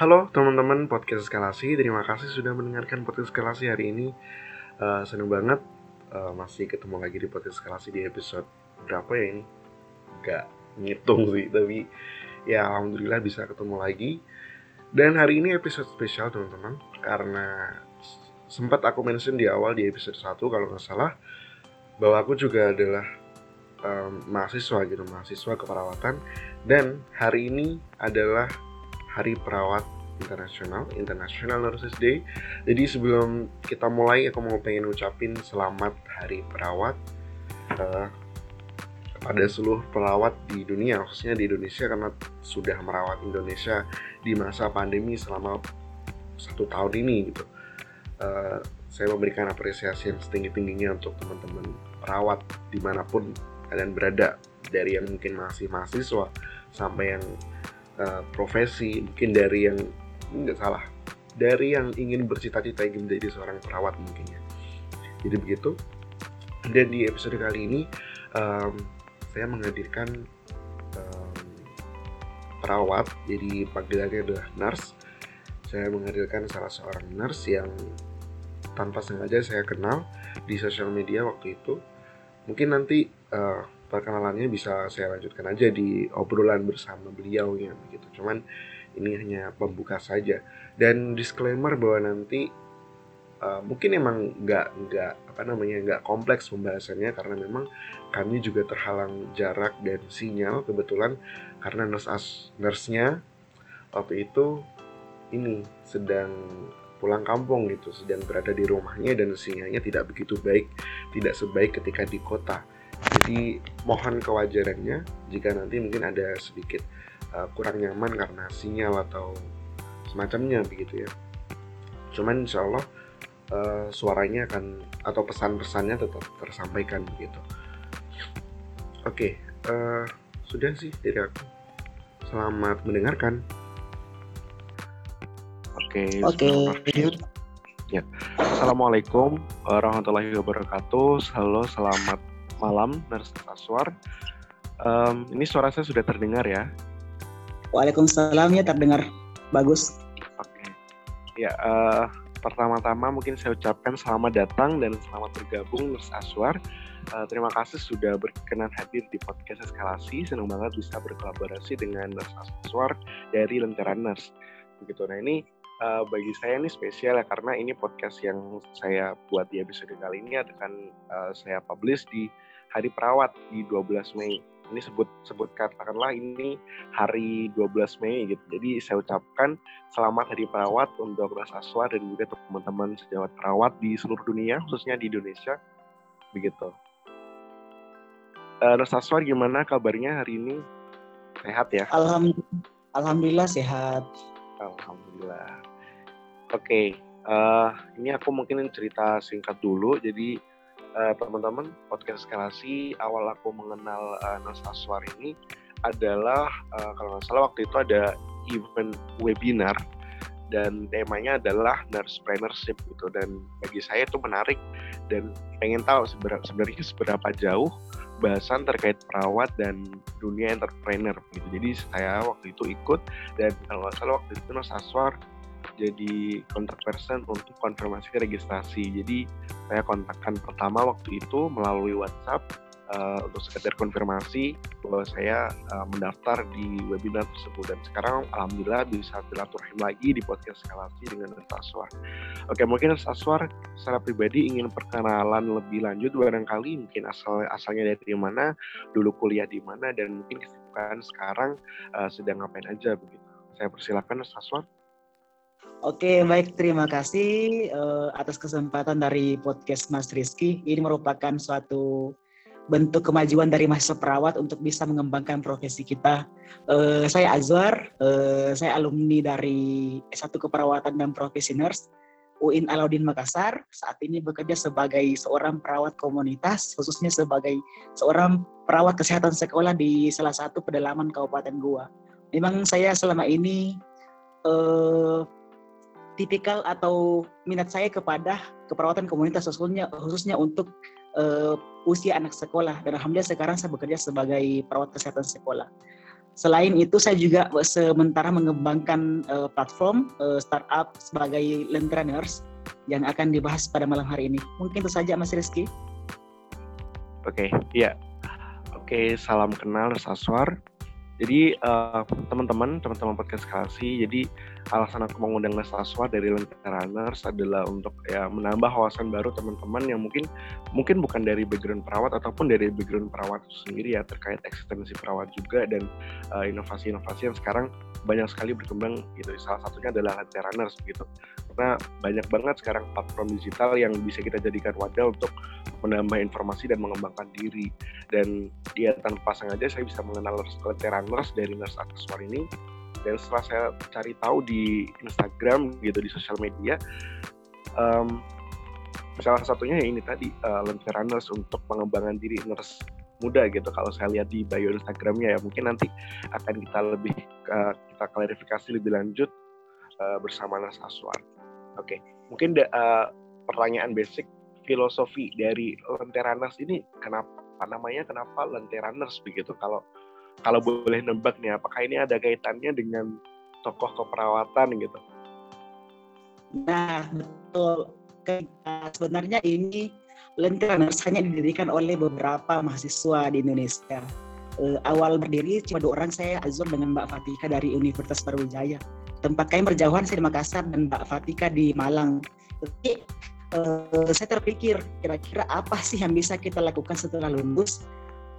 Halo teman-teman podcast eskalasi, terima kasih sudah mendengarkan podcast eskalasi hari ini. Uh, seneng banget uh, masih ketemu lagi di podcast eskalasi di episode berapa ya ini? Gak ngitung sih, tapi ya alhamdulillah bisa ketemu lagi. Dan hari ini episode spesial teman-teman, karena sempat aku mention di awal di episode 1 kalau nggak salah bahwa aku juga adalah um, mahasiswa gitu, mahasiswa keperawatan dan hari ini adalah Hari Perawat Internasional, International Nurses Day. Jadi sebelum kita mulai, aku mau pengen ucapin selamat Hari Perawat uh, kepada seluruh perawat di dunia, khususnya di Indonesia karena sudah merawat Indonesia di masa pandemi selama satu tahun ini gitu. Uh, saya memberikan apresiasi yang setinggi-tingginya untuk teman-teman perawat di mana pun kalian berada dari yang mungkin masih mahasiswa sampai yang uh, profesi mungkin dari yang nggak salah dari yang ingin bercita-cita ingin menjadi seorang perawat mungkin ya. Jadi begitu. Dan di episode kali ini um, saya menghadirkan um, perawat jadi panggilannya adalah nurse. Saya menghadirkan salah seorang nurse yang tanpa sengaja saya kenal di sosial media waktu itu. Mungkin nanti uh, perkenalannya bisa saya lanjutkan aja di obrolan bersama beliau ya begitu. Cuman ini hanya pembuka saja. Dan disclaimer bahwa nanti uh, mungkin emang nggak nggak apa namanya nggak kompleks pembahasannya karena memang kami juga terhalang jarak dan sinyal kebetulan karena nurse as nurse-nya waktu itu ini sedang pulang kampung gitu sedang berada di rumahnya dan sinyalnya tidak begitu baik tidak sebaik ketika di kota jadi mohon kewajarannya jika nanti mungkin ada sedikit uh, kurang nyaman karena sinyal atau semacamnya begitu ya. Cuman insya Allah uh, suaranya akan atau pesan-pesannya tetap tersampaikan begitu. Oke, okay, uh, sudah sih dari aku. Selamat mendengarkan. Oke, okay, okay. Ya, assalamualaikum warahmatullahi wabarakatuh. Halo, selamat malam, Nurse Aswar. Um, ini suara saya sudah terdengar ya? Waalaikumsalam ya terdengar bagus. Oke. Ya, uh, pertama-tama mungkin saya ucapkan selamat datang dan selamat bergabung Nurse Aswar. Uh, terima kasih sudah berkenan hadir di podcast eskalasi. Senang banget bisa berkolaborasi dengan Nurse Aswar dari Lentera Nurse. Begitu. Nah ini uh, bagi saya ini spesial ya karena ini podcast yang saya buat di episode kali ini akan uh, saya publish di Hari Perawat di 12 Mei. Ini sebut sebut katakanlah ini hari 12 Mei gitu. Jadi saya ucapkan selamat Hari Perawat untuk Mas Aswar dan juga teman-teman sejawat perawat di seluruh dunia, khususnya di Indonesia. Begitu. Uh, gimana kabarnya hari ini? Sehat ya? Alhamdulillah, Alhamdulillah sehat. Alhamdulillah. Oke, okay. uh, eh, ini aku mungkin cerita singkat dulu. Jadi uh, teman-teman podcast eskalasi awal aku mengenal uh, Nas Aswar ini adalah uh, kalau nggak salah waktu itu ada event webinar dan temanya adalah nursepreneurship gitu. Dan bagi saya itu menarik dan pengen tahu sebenarnya seberapa jauh bahasan terkait perawat dan dunia entrepreneur gitu. Jadi saya waktu itu ikut dan kalau nggak salah waktu itu Nas Aswar jadi kontak person untuk konfirmasi registrasi. Jadi saya kontakkan pertama waktu itu melalui WhatsApp uh, untuk sekedar konfirmasi bahwa saya uh, mendaftar di webinar tersebut dan sekarang alhamdulillah bisa silaturahim lagi di podcast eskalasi dengan Aswar. Oke mungkin Aswar secara pribadi ingin perkenalan lebih lanjut barangkali mungkin asal asalnya dari mana, dulu kuliah di mana dan mungkin kesibukan sekarang uh, sedang ngapain aja begitu. Saya persilakan Aswar. Oke, baik. Terima kasih uh, atas kesempatan dari podcast Mas Rizky. Ini merupakan suatu bentuk kemajuan dari mahasiswa perawat untuk bisa mengembangkan profesi kita. Uh, saya Azwar, uh, saya alumni dari S1 Keperawatan dan Profesi Nurse UIN Alauddin Makassar. Saat ini bekerja sebagai seorang perawat komunitas, khususnya sebagai seorang perawat kesehatan sekolah di salah satu pedalaman Kabupaten Goa. Memang saya selama ini uh, tipikal atau minat saya kepada keperawatan komunitas khususnya khususnya untuk uh, usia anak sekolah dan alhamdulillah sekarang saya bekerja sebagai perawat kesehatan sekolah. Selain itu saya juga sementara mengembangkan uh, platform uh, startup sebagai Lentraners yang akan dibahas pada malam hari ini. Mungkin itu saja Mas Rizky. Oke, okay, ya. Oke, okay, salam kenal Saswar. Jadi uh, teman-teman, teman-teman podcast Kalsi, jadi alasan aku mengundang Nastaswa dari Lentera Runners adalah untuk ya menambah wawasan baru teman-teman yang mungkin mungkin bukan dari background perawat ataupun dari background perawat itu sendiri ya terkait eksistensi perawat juga dan uh, inovasi-inovasi yang sekarang banyak sekali berkembang gitu. Salah satunya adalah Lentera Runners begitu. Karena banyak banget sekarang platform digital yang bisa kita jadikan wadah untuk menambah informasi dan mengembangkan diri. Dan dia tanpa sengaja saya bisa mengenal Lentera Nurse dari Nurse Aksesuar ini dan setelah saya cari tahu di Instagram gitu di sosial media um, salah satunya ya ini tadi uh, Lentera Nurse untuk pengembangan diri nurse muda gitu kalau saya lihat di bio Instagramnya ya mungkin nanti akan kita lebih uh, kita klarifikasi lebih lanjut uh, bersama Nurse Aswar. Oke, okay. mungkin uh, pertanyaan basic filosofi dari Lentera Nurse ini kenapa namanya kenapa Lentera Nurse begitu kalau kalau boleh nebak nih apakah ini ada kaitannya dengan tokoh keperawatan gitu? Nah betul. Sebenarnya ini Lentraners hanya didirikan oleh beberapa mahasiswa di Indonesia. Uh, awal berdiri cuma dua orang saya Azur dengan Mbak Fatika dari Universitas Barujaya tempat kami berjauhan saya di Makassar dan Mbak Fatika di Malang. Jadi uh, saya terpikir kira-kira apa sih yang bisa kita lakukan setelah lulus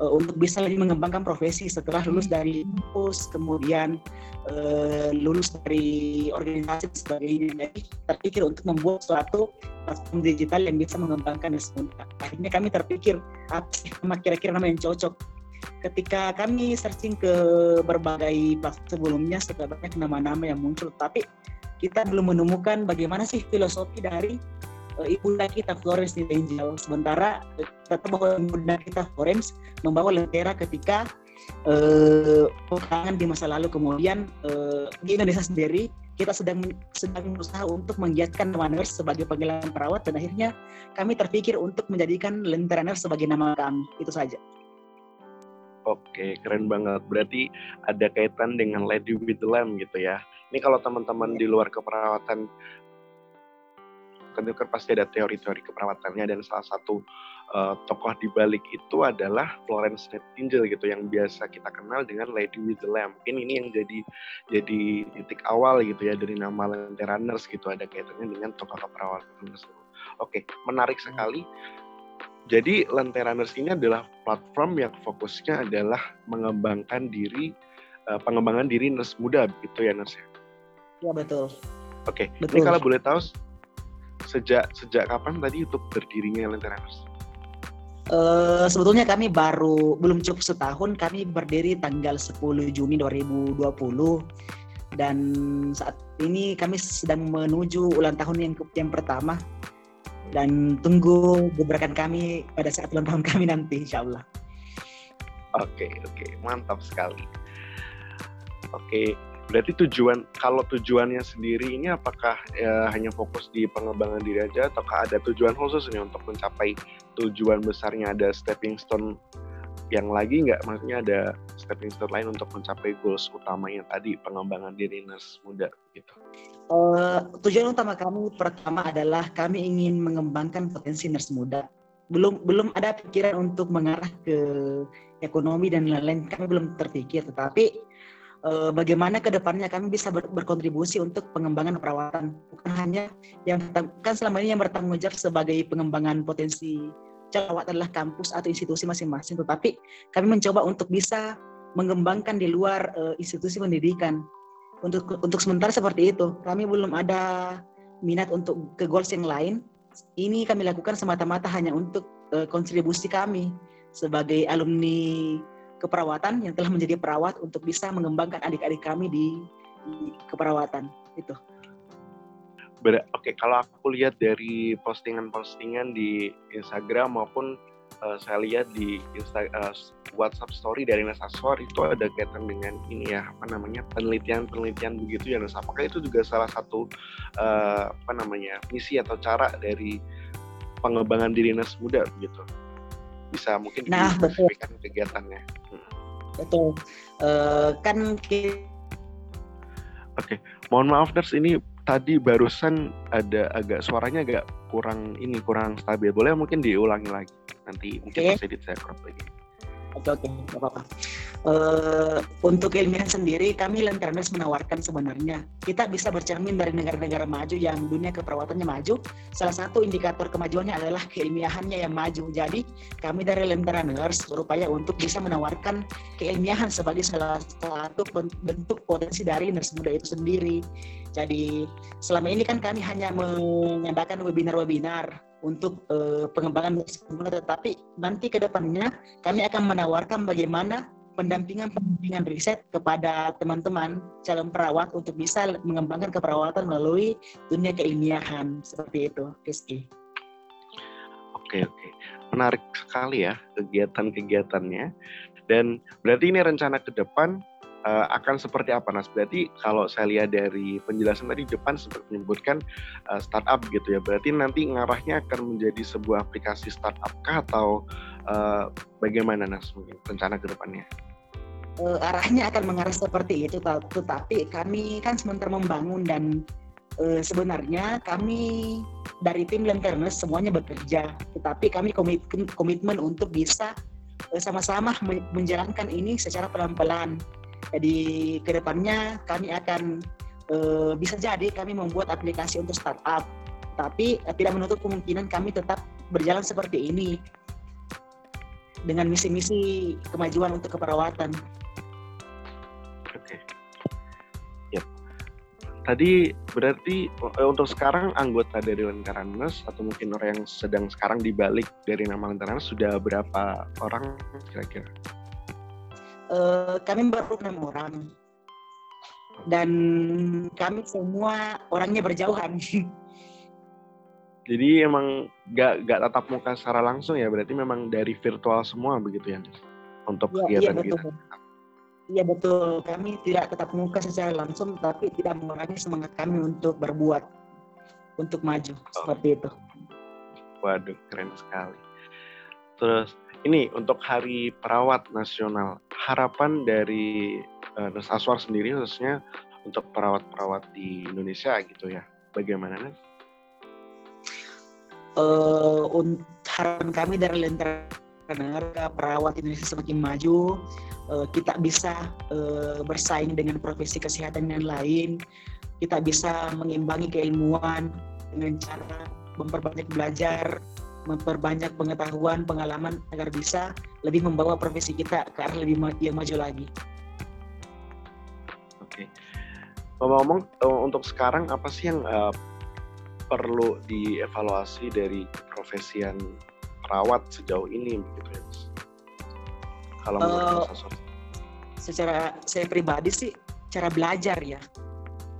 uh, untuk bisa lebih mengembangkan profesi setelah lulus dari kampus kemudian uh, lulus dari organisasi dan sebagainya. Jadi terpikir untuk membuat suatu platform digital yang bisa mengembangkan semuanya. Akhirnya kami terpikir apa nama kira-kira nama yang cocok? Ketika kami searching ke berbagai platform sebelumnya setelah banyak nama-nama yang muncul. Tapi kita belum menemukan bagaimana sih filosofi dari ibunda kita Florence Nightingale. Sementara tetap bahwa ibunda kita Florence membawa lentera ketika uh, peperangan di masa lalu. Kemudian uh, di Indonesia sendiri kita sedang sedang berusaha untuk menggiatkan nurse sebagai panggilan perawat dan akhirnya kami terpikir untuk menjadikan lentera nurse sebagai nama kami. Itu saja. Oke, keren banget. Berarti ada kaitan dengan Lady with the Lamb gitu ya. Ini kalau teman-teman di luar keperawatan kan kan pasti ada teori-teori keperawatannya dan salah satu uh, tokoh di balik itu adalah Florence Nightingale gitu yang biasa kita kenal dengan Lady with the Lamb. Mungkin ini yang jadi jadi titik awal gitu ya dari nama Lentera Nurse gitu ada kaitannya dengan tokoh keperawatan tersebut. Oke, menarik sekali. Jadi Lentera Nurse ini adalah platform yang fokusnya adalah mengembangkan diri uh, pengembangan diri nurse muda gitu ya nurse. Ya betul. Oke, ini kalau boleh tahu sejak sejak kapan tadi untuk berdirinya Lenteraners? Uh, sebetulnya kami baru belum cukup setahun kami berdiri tanggal 10 Juni 2020 dan saat ini kami sedang menuju ulang tahun yang yang pertama dan tunggu gebrakan kami pada saat ulang tahun kami nanti insya Allah. Oke okay, oke okay. mantap sekali. Oke okay. Berarti tujuan kalau tujuannya sendiri ini apakah ya, hanya fokus di pengembangan diri aja ataukah ada tujuan khusus nih untuk mencapai tujuan besarnya ada stepping stone yang lagi nggak maksudnya ada stepping stone lain untuk mencapai goals utamanya tadi pengembangan diri nurse muda gitu. Uh, tujuan utama kami pertama adalah kami ingin mengembangkan potensi nurse muda. Belum belum ada pikiran untuk mengarah ke ekonomi dan lain-lain kami belum terpikir tetapi uh, bagaimana ke depannya kami bisa ber berkontribusi untuk pengembangan perawatan. Bukan hanya yang kan selama ini yang bertanggung jawab sebagai pengembangan potensi perawat adalah kampus atau institusi masing-masing tetapi kami mencoba untuk bisa mengembangkan di luar uh, institusi pendidikan. Untuk untuk sementara seperti itu kami belum ada minat untuk ke goals yang lain. Ini kami lakukan semata-mata hanya untuk uh, kontribusi kami sebagai alumni keperawatan yang telah menjadi perawat untuk bisa mengembangkan adik-adik kami di, di keperawatan itu. Oke, okay, kalau aku lihat dari postingan-postingan di Instagram maupun uh, saya lihat di Insta, uh, WhatsApp Story dari Nas Aswar itu ada kaitan dengan ini ya apa namanya penelitian-penelitian begitu ya Nas. Apakah itu juga salah satu uh, apa namanya misi atau cara dari pengembangan diri Nas muda begitu? Bisa mungkin nah, betul. kegiatannya. Hmm. Betul. Uh, kan Oke, okay. mohon maaf Ners ini tadi barusan ada agak suaranya agak kurang ini kurang stabil. Boleh mungkin diulangi lagi nanti mungkin okay. edit saya crop lagi. Oke oke, nggak apa-apa. Uh, untuk ilmiah sendiri, kami Lenteranes menawarkan sebenarnya kita bisa bercermin dari negara-negara maju yang dunia keperawatannya maju. Salah satu indikator kemajuannya adalah keilmiahannya yang maju. Jadi kami dari Lenteranes berupaya untuk bisa menawarkan keilmiahan sebagai salah satu bentuk potensi dari nurse muda itu sendiri. Jadi selama ini kan kami hanya mengadakan webinar-webinar untuk uh, pengembangan tetapi nanti ke depannya kami akan menawarkan bagaimana pendampingan pendampingan riset kepada teman-teman calon perawat untuk bisa mengembangkan keperawatan melalui dunia keilmiahan seperti itu, Rizky. Oke oke, menarik sekali ya kegiatan-kegiatannya. Dan berarti ini rencana ke depan uh, akan seperti apa Nas? Berarti kalau saya lihat dari penjelasan tadi depan seperti menyebutkan uh, startup gitu ya. Berarti nanti ngarahnya akan menjadi sebuah aplikasi startup kah atau uh, bagaimana Nas mungkin rencana ke depannya? Uh, arahnya akan mengarah seperti itu tetapi kami kan sementara membangun dan uh, sebenarnya kami dari tim Lenterness semuanya bekerja tetapi kami komitmen, komitmen untuk bisa sama-sama menjalankan ini secara pelan-pelan jadi ke depannya kami akan e, bisa jadi kami membuat aplikasi untuk startup, tapi e, tidak menutup kemungkinan kami tetap berjalan seperti ini dengan misi-misi kemajuan untuk keperawatan. Oke. Ya. Tadi berarti eh, untuk sekarang anggota dari Lenteranes atau mungkin orang yang sedang sekarang dibalik dari nama Lenteranes sudah berapa orang kira-kira? Uh, kami baru enam orang dan kami semua orangnya berjauhan. Jadi emang gak, gak tatap muka secara langsung ya, berarti memang dari virtual semua begitu ya untuk ya, kegiatan iya, betul. kita. Iya betul, kami tidak tetap muka secara langsung, tapi tidak mengurangi semangat kami untuk berbuat, untuk maju oh. seperti itu. Waduh, keren sekali. Terus ini untuk Hari Perawat Nasional, harapan dari uh, Nurse Aswar sendiri khususnya untuk perawat-perawat di Indonesia gitu ya, bagaimana nih? Uh, harapan kami dari Lentera perawat Indonesia semakin maju, uh, kita bisa uh, bersaing dengan profesi kesehatan yang lain, kita bisa mengimbangi keilmuan dengan cara memperbanyak belajar, memperbanyak pengetahuan, pengalaman agar bisa lebih membawa profesi kita ke arah lebih ma yang maju lagi. Oke. Ngomong-ngomong eh, untuk sekarang apa sih yang uh, perlu dievaluasi dari profesian perawat sejauh ini begitu ya, Kalau uh, secara saya pribadi sih cara belajar ya.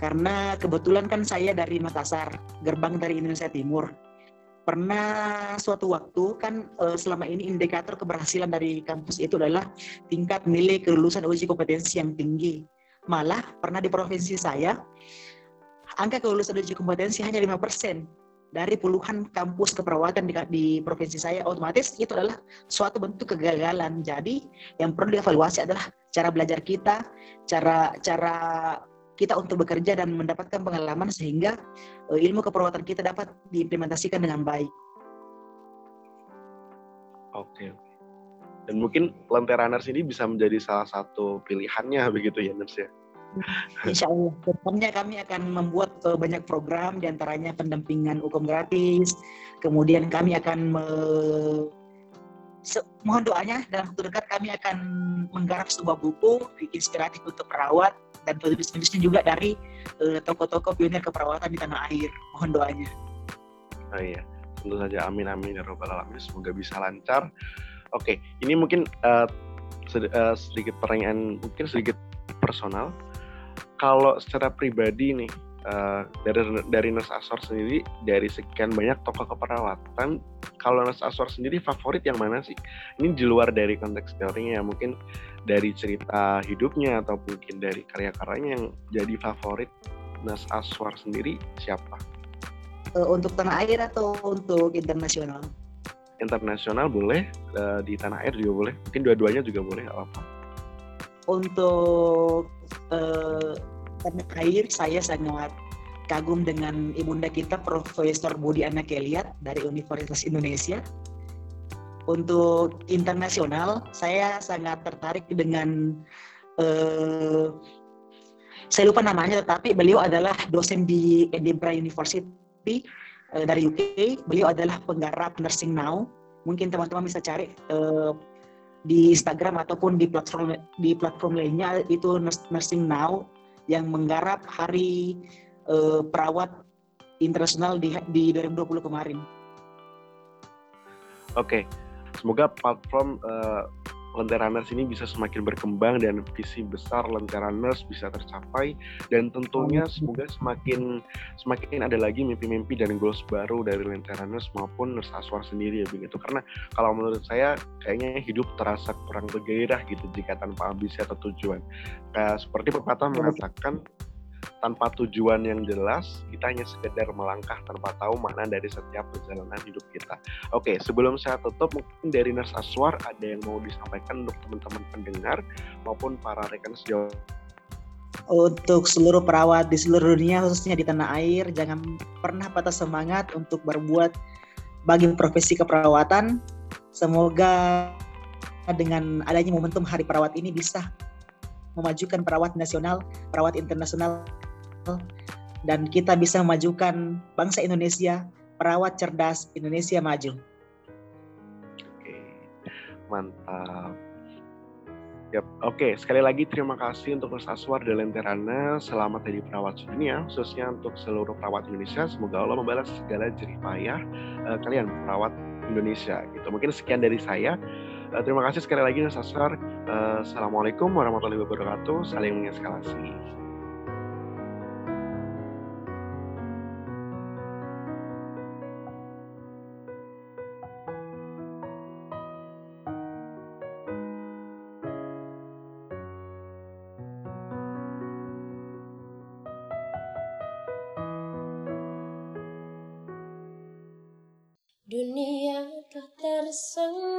Karena kebetulan kan saya dari Makassar, gerbang dari Indonesia Timur pernah suatu waktu kan uh, selama ini indikator keberhasilan dari kampus itu adalah tingkat nilai kelulusan uji kompetensi yang tinggi. Malah pernah di provinsi saya angka kelulusan uji kompetensi hanya 5% dari puluhan kampus keperawatan di, di provinsi saya otomatis itu adalah suatu bentuk kegagalan. Jadi yang perlu dievaluasi adalah cara belajar kita, cara cara kita untuk bekerja dan mendapatkan pengalaman sehingga uh, ilmu keperawatan kita dapat diimplementasikan dengan baik. Oke. Dan mungkin Lanteraners ini bisa menjadi salah satu pilihannya begitu ya, Ners ya? Insya Allah, depannya kami akan membuat uh, banyak program, di antaranya pendampingan hukum gratis, kemudian kami akan me mohon doanya dalam waktu dekat kami akan menggarap sebuah buku inspiratif untuk perawat dan penulis-penulisnya juga dari uh, tokoh-tokoh pionir keperawatan di tanah air. Mohon doanya. Oh iya, tentu saja amin amin ya robbal alamin. Semoga bisa lancar. Oke, ini mungkin uh, sedikit pertanyaan mungkin sedikit personal. Kalau secara pribadi nih uh, dari dari Nurse Asor sendiri dari sekian banyak tokoh keperawatan kalau Nurse Asor sendiri favorit yang mana sih ini di luar dari konteks teorinya ya mungkin dari cerita hidupnya atau mungkin dari karya-karyanya yang jadi favorit Nurse Aswar sendiri siapa? Uh, untuk tanah air atau untuk internasional? Internasional boleh, uh, di tanah air juga boleh. Mungkin dua-duanya juga boleh apa? untuk uh, air saya sangat kagum dengan ibunda kita Profesor Budi Anak Eliat dari Universitas Indonesia. Untuk internasional, saya sangat tertarik dengan uh, saya lupa namanya, tetapi beliau adalah dosen di Edinburgh University uh, dari UK. Beliau adalah penggarap Nursing Now. Mungkin teman-teman bisa cari uh, di Instagram ataupun di platform di platform lainnya itu Nursing Now yang menggarap Hari uh, Perawat Internasional di di 2020 kemarin. Oke, semoga platform uh, Lentera Nurse ini bisa semakin berkembang dan visi besar Lentera Nurse bisa tercapai. Dan tentunya semoga semakin semakin ada lagi mimpi-mimpi dan goals baru dari Lentera Nurse maupun Nurse Aswar sendiri ya begitu. Karena kalau menurut saya kayaknya hidup terasa kurang bergairah gitu jika tanpa ambisi atau tujuan. Kayak seperti pepatah mengatakan tanpa tujuan yang jelas, kita hanya sekedar melangkah tanpa tahu mana dari setiap perjalanan hidup kita. Oke, sebelum saya tutup, mungkin dari Nurse Aswar ada yang mau disampaikan untuk teman-teman pendengar maupun para rekan sejauh untuk seluruh perawat di seluruh dunia khususnya di tanah air jangan pernah patah semangat untuk berbuat bagi profesi keperawatan semoga dengan adanya momentum hari perawat ini bisa memajukan perawat nasional, perawat internasional dan kita bisa memajukan bangsa Indonesia, perawat cerdas Indonesia maju. Oke, mantap. Yep. Oke, sekali lagi terima kasih untuk Mas Aswar dan Lenterana. Selamat Hari Perawat Sedunia, khususnya untuk seluruh perawat Indonesia. Semoga Allah membalas segala jerih payah uh, kalian perawat Indonesia. Gitu. Mungkin sekian dari saya. Uh, terima kasih sekali lagi Mas Aswar. Uh, Assalamualaikum warahmatullahi wabarakatuh. Saling mengeskalasi. Dunia telah tersenyum